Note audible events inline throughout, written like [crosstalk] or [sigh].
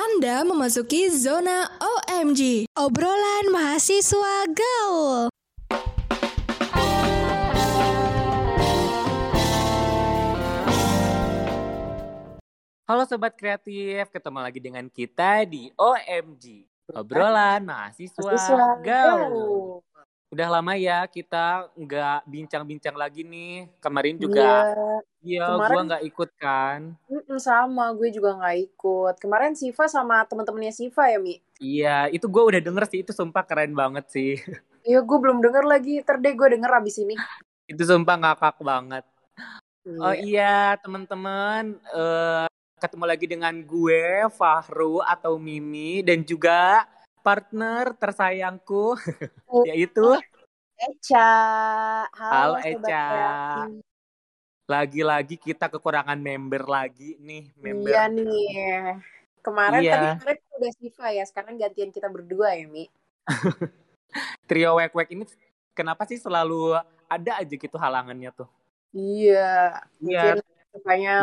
Anda memasuki zona OMG. Obrolan mahasiswa gaul. Halo Sobat Kreatif, ketemu lagi dengan kita di OMG. Obrolan mahasiswa, Mahasiswa gaul. gaul. Udah lama ya kita nggak bincang-bincang lagi nih. Kemarin juga, Iya, ya Kemarin- gua nggak ikut kan. sama gue juga nggak ikut. Kemarin Siva sama teman-temannya Siva ya Mi. Iya, itu gua udah denger sih, itu sumpah keren banget sih. [laughs] Iya gue belum denger lagi. Ntar deh gue denger abis ini. itu sumpah ngakak banget. Oh Iya. teman-teman, eh, ketemu lagi dengan gue, Fahru atau Mimi, dan juga partner tersayangku, Oh. [laughs] yaitu Eca. Halo, Eca. Kreatif. lagi-lagi kita kekurangan member lagi nih, member. Iya nih. Kemarin Iya. tadi kemarin udah Siva ya. Sekarang gantian kita berdua ya Mi. [laughs] Trio wek-wek ini kenapa sih selalu ada aja gitu halangannya tuh? Iya. Iya,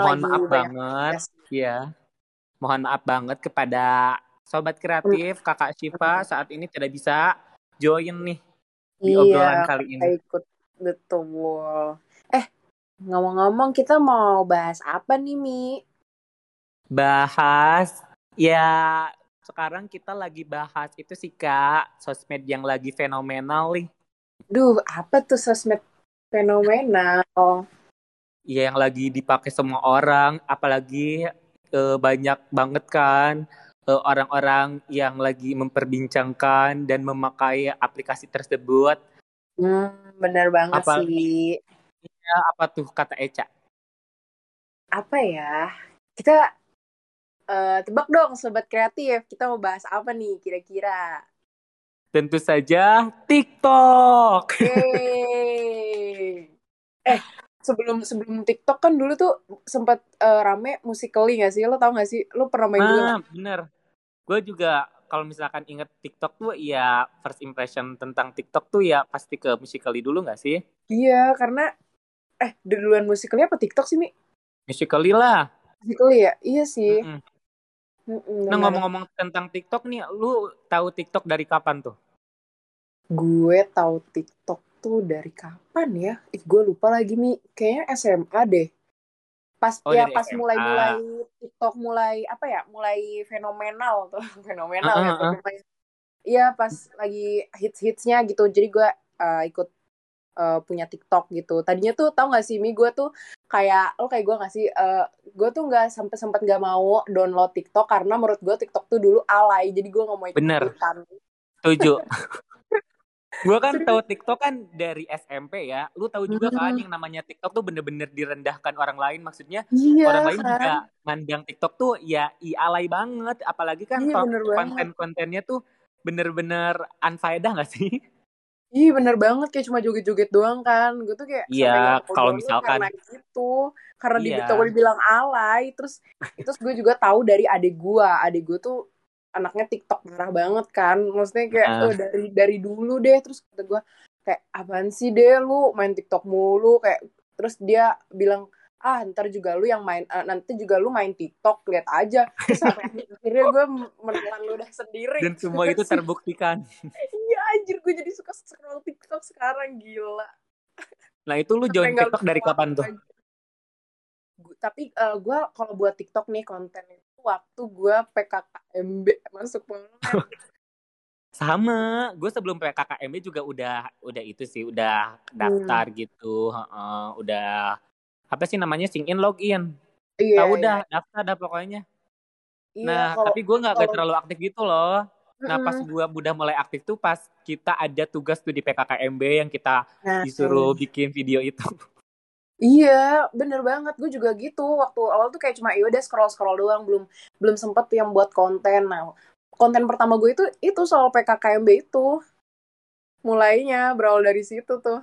mohon maaf banget. tugas. Iya. Mohon maaf banget kepada sobat kreatif Kakak Shiva saat ini tidak bisa join nih di Iya. obrolan kali ini. ikut betul. Eh, ngomong-ngomong kita mau bahas apa nih, Mi? Bahas ya sekarang kita lagi bahas itu sih Kak, sosmed yang lagi fenomenal nih. Duh, apa tuh sosmed fenomenal? Iya yang lagi dipakai semua orang, apalagi eh, banyak banget kan eh, orang-orang yang lagi memperbincangkan dan memakai aplikasi tersebut. Hmm, bener banget Apalagi- sih. Ya, apa tuh kata Eca? Apa ya? Kita eh, tebak dong, sobat kreatif. Kita mau bahas apa nih kira-kira? Tentu saja TikTok. Yeay. [laughs] Eh, sebelum sebelum TikTok kan dulu tuh sempat eh, rame Musical.ly gak sih? Lo tau gak sih? Lo pernah main juga? Ah, bener. Gue juga kalau misalkan inget TikTok tuh ya first impression tentang TikTok tuh ya pasti ke Musical.ly dulu nggak sih? Iya, karena eh duluan Musical.ly apa TikTok sih, Mi? Musical.ly lah. Musical.ly ya? Iya sih. Mm-mm. Mm-mm, Nah benar. ngomong-ngomong tentang TikTok nih, lu tahu TikTok dari kapan tuh? Gue tahu TikTok tuh dari kapan ya? Ih, gue lupa lagi, Mi. Kayaknya SMA deh. Pas Oh, ya pas mulai-mulai TikTok mulai apa ya? Mulai fenomenal tuh. [laughs] fenomenal Ah, ya. Iya, pas lagi hits-hitsnya gitu. Jadi gue eh, ikut eh, punya TikTok gitu. Tadinya tuh tau gak sih Mi, gue tuh kayak lo kayak gue gak sih, eh, gue tuh nggak sampai sempat nggak mau download TikTok karena menurut gue TikTok tuh dulu alay. Jadi gue nggak mau ikut Bener. ikutan. Setuju. [laughs] gue kan tahu TikTok kan dari SMP ya. Lu tahu juga kan yang namanya TikTok tuh bener-bener direndahkan orang lain. Maksudnya Iya orang lain kan? juga mandang TikTok tuh ya i alay banget. Apalagi kan Iya, konten-kontennya tuh bener-bener unfaedah gak sih? [laughs] Iya bener banget kayak cuma joget-joget doang kan Gue tuh kayak Iya, kalau misalkan- Karena gitu Karena di Iya. TikTok dibilang alay Terus terus gue juga tahu dari adik gue Adik gue tuh anaknya TikTok parah banget kan Maksudnya kayak Ah. "Oh, dari dari dulu deh Terus kata gue kayak apaan sih deh lu main TikTok mulu Kayak Terus dia bilang ah ntar juga lu yang main eh, nanti juga lu main TikTok lihat aja terus sampai akhirnya gue menelan ludah sendiri Dan semua itu terbuktikan. iya anjir gue jadi suka scroll TikTok sekarang gila Nah itu lu join TikTok dari kapan tuh? aja. Tapi eh, gue kalau buat TikTok nih konten waktu gue PKKMB masuk banget [laughs] Sama, gue sebelum PKKMB juga udah udah itu sih, udah daftar gitu, heeh, udah apa sih namanya sing in login. iya Tahu iya. daftar dah pokoknya. Iya, Nah, kalau- tapi gue nggak kalau- terlalu aktif gitu loh. Nah, pas gue udah mulai aktif tuh pas kita ada tugas tuh di PKKMB yang kita Nah, disuruh bikin video itu. [laughs] Iya, bener banget. Gue juga gitu. Waktu awal tuh kayak cuma yaudah scroll-scroll doang, belum belum sempet yang buat konten. Nah, konten pertama gue itu itu soal PKKMB itu. Mulainya berawal dari situ tuh.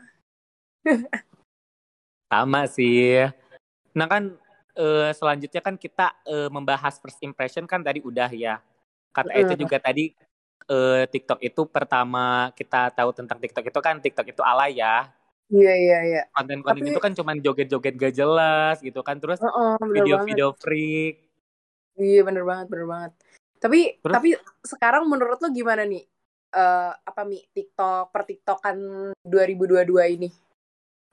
Sama sih. Nah kan eh, selanjutnya kan kita eh, membahas first impression kan tadi udah ya. Kata itu Mm. juga tadi eh, TikTok itu pertama kita tahu tentang TikTok itu kan TikTok itu alay ya. Iya, iya, iya. Konten-konten Tapi- itu kan cuman joget-joget gak jelas gitu kan. Terus bener banget. video-video freak. Iya, bener banget, bener banget. Tapi Terus? tapi sekarang menurut lo gimana nih? Eh apa mi TikTok per TikTokan 2022 ini?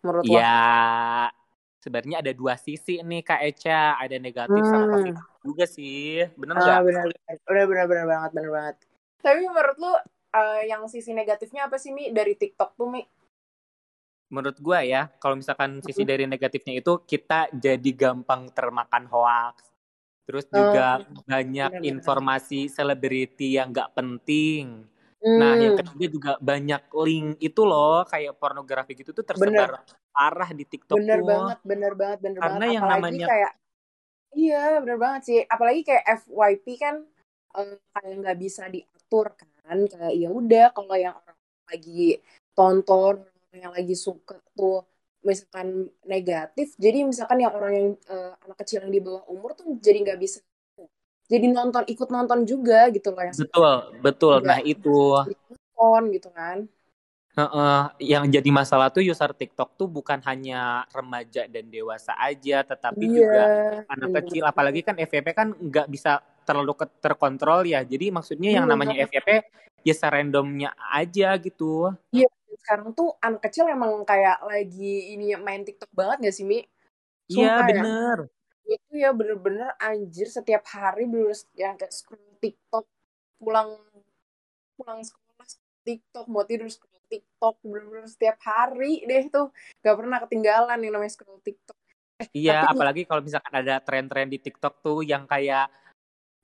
Menurut lo? Ya, sebenarnya ada dua sisi nih Kak Eca, ada negatif sama Hmm. positif juga sih. Bener Ah, nggak? benar benar benar benar banget benar banget. Tapi menurut lu eh, yang sisi negatifnya apa sih Mi dari TikTok tuh Mi? Menurut gua ya, kalau misalkan sisi Hmm. dari negatifnya itu kita jadi gampang termakan hoax. Terus Oh, juga banyak benar-benar. informasi selebriti yang nggak penting. Nah, yang Hmm, ketiga juga banyak link itu loh, kayak pornografi gitu tuh tersebar parah di TikTok bener tuh. banget, bener banget, bener Karena banget. yang Apalagi namanya- kayak, iya bener banget sih. Apalagi kayak FYP kan eh, kayak nggak bisa diatur kan. Kayak ya udah kalau yang orang lagi tonton, yang lagi suka tuh misalkan negatif, jadi misalkan yang orang yang eh, anak kecil yang di bawah umur tuh jadi nggak bisa jadi nonton ikut nonton juga gitu loh yang Betul, betul. Nggak Nah, itu nonton gitu kan. Heeh, yang jadi masalah tuh user TikTok tuh bukan hanya remaja dan dewasa aja, tetapi juga anak kecil. Apalagi kan FYP kan nggak bisa terlalu terkontrol ya. Jadi maksudnya yang Iya, namanya. FYP ya serandomnya aja gitu. Sekarang tuh anak kecil emang kayak lagi ini main TikTok banget gak sih Mi? Iya ya. bener. Itu ya bener-bener anjir setiap hari bener yang kayak scroll TikTok pulang pulang sekolah TikTok mau tidur scroll TikTok bener-bener setiap hari deh tuh gak pernah ketinggalan yang namanya scroll TikTok. Eh, Iya, apalagi kalau misalkan ada tren-tren di TikTok tuh yang kayak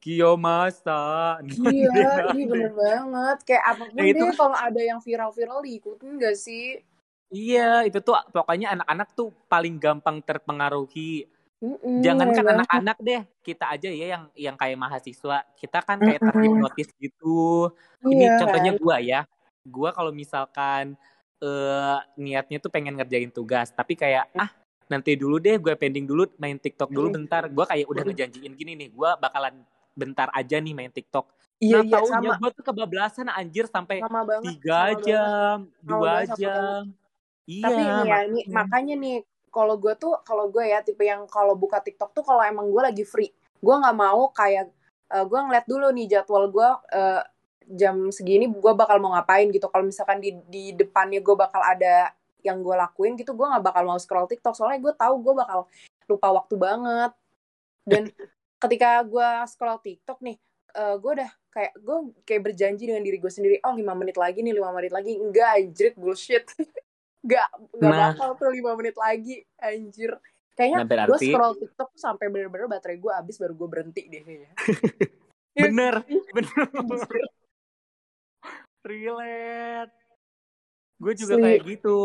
Kiyomasa. [laughs] iya, iya bener banget. Kayak apa pun Nah, itu deh kalau ada yang viral-viral diikutin gak sih? Iya, itu tuh pokoknya anak-anak tuh paling gampang terpengaruhi. Mm-mm, Jangankan bener banget. anak-anak deh, kita aja ya yang yang kayak mahasiswa, kita kan kayak Mm-mm. terhipnotis gitu. Ini Iya contohnya kan? gua ya, gua kalau misalkan eh niatnya tuh pengen ngerjain tugas, tapi kayak ah nanti dulu deh, gue pending dulu main TikTok dulu Mm-mm. bentar. Gua kayak udah ngejanjiin gini nih, gua bakalan bentar aja nih main TikTok. Iya, Nah iya, taunya sama. gue tuh kebablasan anjir sampai tiga jam, Sama dua jam. Tapi Iya, nih ya, nih, makanya. nih, kalau gue tuh, kalau gue ya tipe yang kalau buka TikTok tuh kalau emang gue lagi free, gue nggak mau kayak eh, gue ngeliat dulu nih jadwal gue eh, jam segini gue bakal mau ngapain gitu. Kalau misalkan di di depannya gue bakal ada yang gue lakuin gitu, gue nggak bakal mau scroll TikTok soalnya gue tahu gue bakal lupa waktu banget. Dan [laughs] ketika gue scroll TikTok nih, eh, gue udah kayak gue kayak berjanji dengan diri gue sendiri, oh lima menit lagi nih, lima menit lagi, enggak anjir bullshit. [laughs] Gak, gak Nah. bakal tuh 5 menit lagi, anjir. Kayaknya Nah, gue berarti scroll TikTok sampai bener-bener baterai gue habis baru gue berhenti deh kayaknya. [laughs] bener, bener. [laughs] Relate. Gue juga Asli. kayak gitu.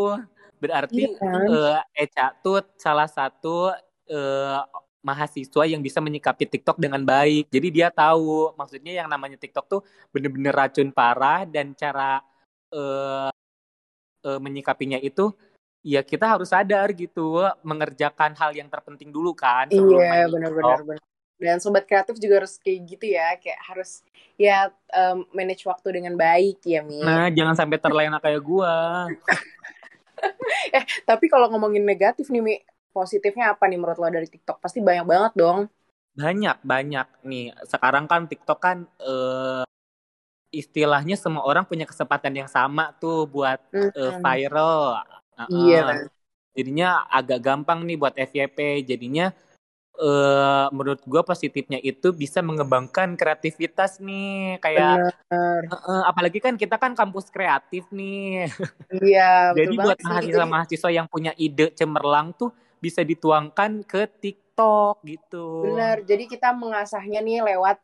Berarti Iya kan? eh, Eca tuh salah satu eh, mahasiswa yang bisa menyikapi TikTok dengan baik. Jadi dia tahu maksudnya yang namanya TikTok tuh bener-bener racun parah dan cara eh, eh, menyikapinya itu ya kita harus sadar gitu mengerjakan hal yang terpenting dulu kan sebelum Iya, bener. Dan sobat kreatif juga harus kayak gitu ya, kayak harus ya em, manage waktu dengan baik ya, Mi. Nah, jangan sampai terlena kayak gua. [laughs] Eh, tapi kalau ngomongin negatif nih, Mi, positifnya apa nih menurut lo dari TikTok? Pasti banyak banget dong. Banyak, banyak nih. Sekarang kan TikTok kan eh, istilahnya semua orang punya kesempatan yang sama tuh buat eh, Mm-mm. viral. Iya Heeh. kan? Jadinya agak gampang nih buat FYP. Jadinya eh menurut gua positifnya itu bisa mengembangkan kreativitas nih. Kayak Bener. eh, apalagi kan kita kan kampus kreatif nih. Iya, [laughs] Jadi betul buat mahasiswa-mahasiswa yang punya ide cemerlang tuh bisa dituangkan ke TikTok gitu. bener. Jadi kita mengasahnya nih lewat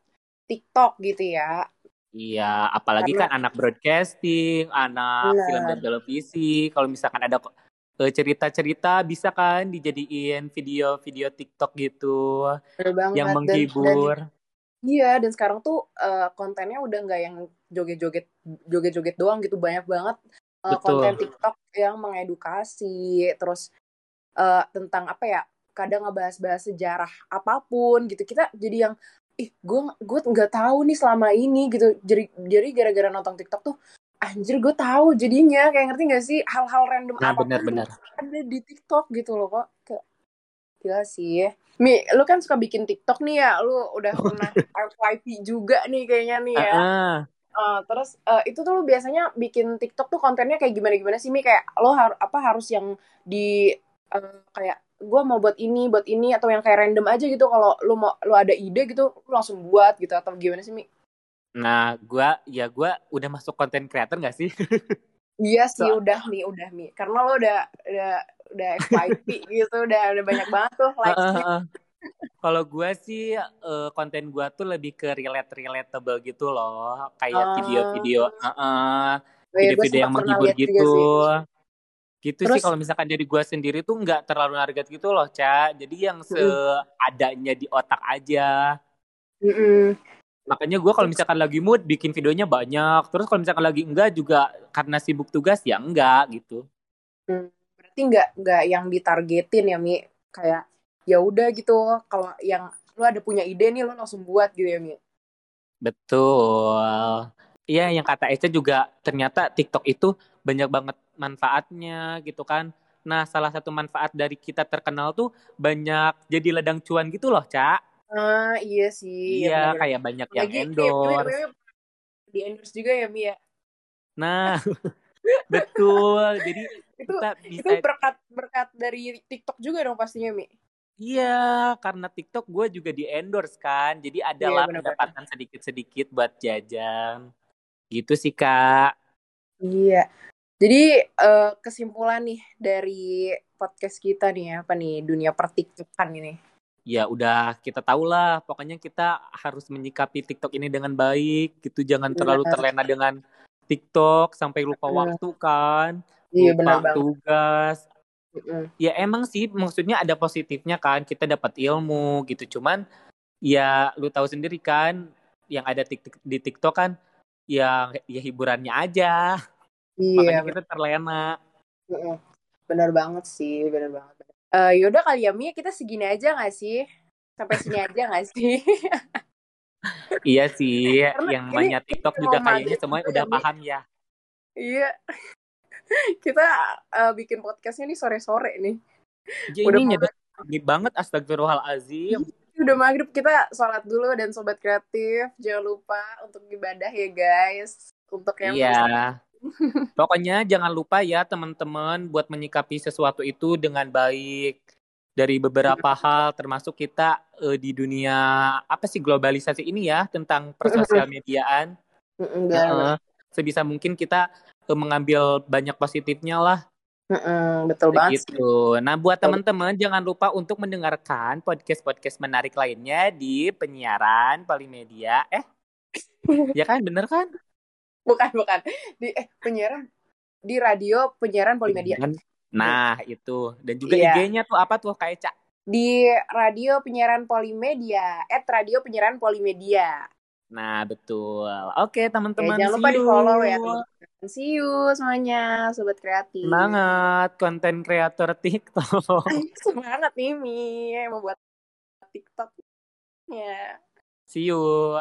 TikTok gitu ya. Iya, apalagi Karena- kan anak broadcasting, anak Benar. film dan televisi. Kalau misalkan ada eh, cerita-cerita bisa kan dijadiin video-video TikTok gitu yang Dan- menghibur. Dan, iya, dan sekarang tuh eh, kontennya udah nggak yang joget-joget joget-joget doang gitu. Banyak banget Betul. konten TikTok yang mengedukasi. Terus eh, tentang apa ya, kadang ngebahas-bahas sejarah apa pun gitu. Kita jadi yang ih gue gue nggak tahu nih selama ini gitu jadi jadi gara-gara nonton TikTok tuh anjir gue tahu jadinya kayak ngerti gak sih hal-hal random Nah, apa pun tuh benar-benar. ada di TikTok gitu loh kok kayak Gila sih. Mi, lu kan suka bikin TikTok nih ya. Lu udah pernah FYP juga nih kayaknya nih ya. Heeh. Uh, terus uh, itu tuh lu biasanya bikin TikTok tuh kontennya kayak gimana gimana sih Mi kayak lo har apa harus yang di uh, kayak gue mau buat ini buat ini atau yang kayak random aja gitu kalau lu mau lu ada ide gitu lu langsung buat gitu atau gimana sih Mi? Nah, gua ya gua udah masuk konten creator gak sih? [laughs] Iya sih So- udah Mi udah Mi karena lo udah udah udah FYP [laughs] gitu udah udah banyak banget tuh likes Heeh. Kalau gua sih eh, konten gua tuh lebih ke relate relatable gitu loh, kayak Oh. video-video, heeh, Oh iya, gua video-video yang sempet pernah menghibur lihat juga gitu. Gitu Terus- sih kalau misalkan dari gua sendiri tuh nggak terlalu target gitu loh, Ca. Jadi yang seadanya di otak aja. Mm-mm. Makanya gua kalau misalkan lagi mood bikin videonya banyak. Terus kalau misalkan lagi enggak juga karena sibuk tugas ya enggak gitu. Hmm, berarti nggak nggak yang ditargetin ya Mi kayak ya udah gitu kalau yang lu ada punya ide nih lu langsung buat gitu ya Mi Betul. Iya, yang kata Eca juga ternyata TikTok itu banyak banget manfaatnya gitu kan. Nah, salah satu manfaat dari kita terkenal tuh banyak jadi ladang cuan gitu loh, Ca. ah iya sih Iya, benar-benar. kayak banyak yang Lagi kayak endorse. BBW di endorse juga ya Mi ya Nah, [laughs] betul. Jadi itu kita itu bisa berkat berkat dari TikTok juga dong pastinya Mi Iya, karena TikTok gue juga di endorse kan. Jadi Iya, adalah benar-benar. pendapatan sedikit-sedikit buat jajan. Gitu sih, Kak. iya jadi eh, kesimpulan nih dari podcast kita nih apa nih dunia pertiktokan ini? Ya udah kita tahu lah pokoknya kita harus menyikapi TikTok ini dengan baik gitu. Jangan terlalu Benar. terlena dengan TikTok sampai lupa Benar. waktu kan. Iya lupa benar tugas. Mm-mm. ya emang sih maksudnya ada positifnya kan kita dapat ilmu gitu. Cuman ya lu tahu sendiri kan yang ada di TikTok kan yang ya hiburannya aja iya makanya kita terlena. Bener banget sih, bener banget. Eh yaudah kali ya Mia, kita segini aja gak sih? Sampai sini aja gak sih? [laughs] iya sih Karena yang namanya TikTok juga kayaknya semuanya udah paham ya iya. [laughs] kita eh, bikin podcastnya nih sore-sore nih. Ya, Udah ini nyedot maghrib banget astagfirullahalazim. Udah maghrib, kita sholat dulu dan Sobat Kreatif. Jangan lupa untuk ibadah ya guys. Untuk yang Iya. Pokoknya jangan lupa ya teman-teman buat menyikapi sesuatu itu dengan baik. Dari beberapa hal termasuk kita eh, di dunia apa sih globalisasi ini ya tentang persosial [laughs] mediaan. Heeh. sebisa mungkin kita eh, mengambil banyak positifnya lah Mm-mm, betul banget gitu. Nah, buat teman-teman jangan lupa untuk mendengarkan podcast-podcast menarik lainnya di penyiaran Polimedia. Eh, [laughs] ya kan bener kan? Bukan, bukan. Di eh penyiaran di radio penyiaran Polimedia. Nah, itu. Dan juga Iya. IG-nya tuh apa tuh kayak Cak? Di radio penyiaran Polimedia. At radio penyiaran Polimedia. Nah, betul. Oke, teman-teman. jangan lupa di follow ya. See you semuanya, sobat kreatif. Semangat konten kreator TikTok. [laughs] Semangat nih Mi, mau buat TikTok. Ya. See you.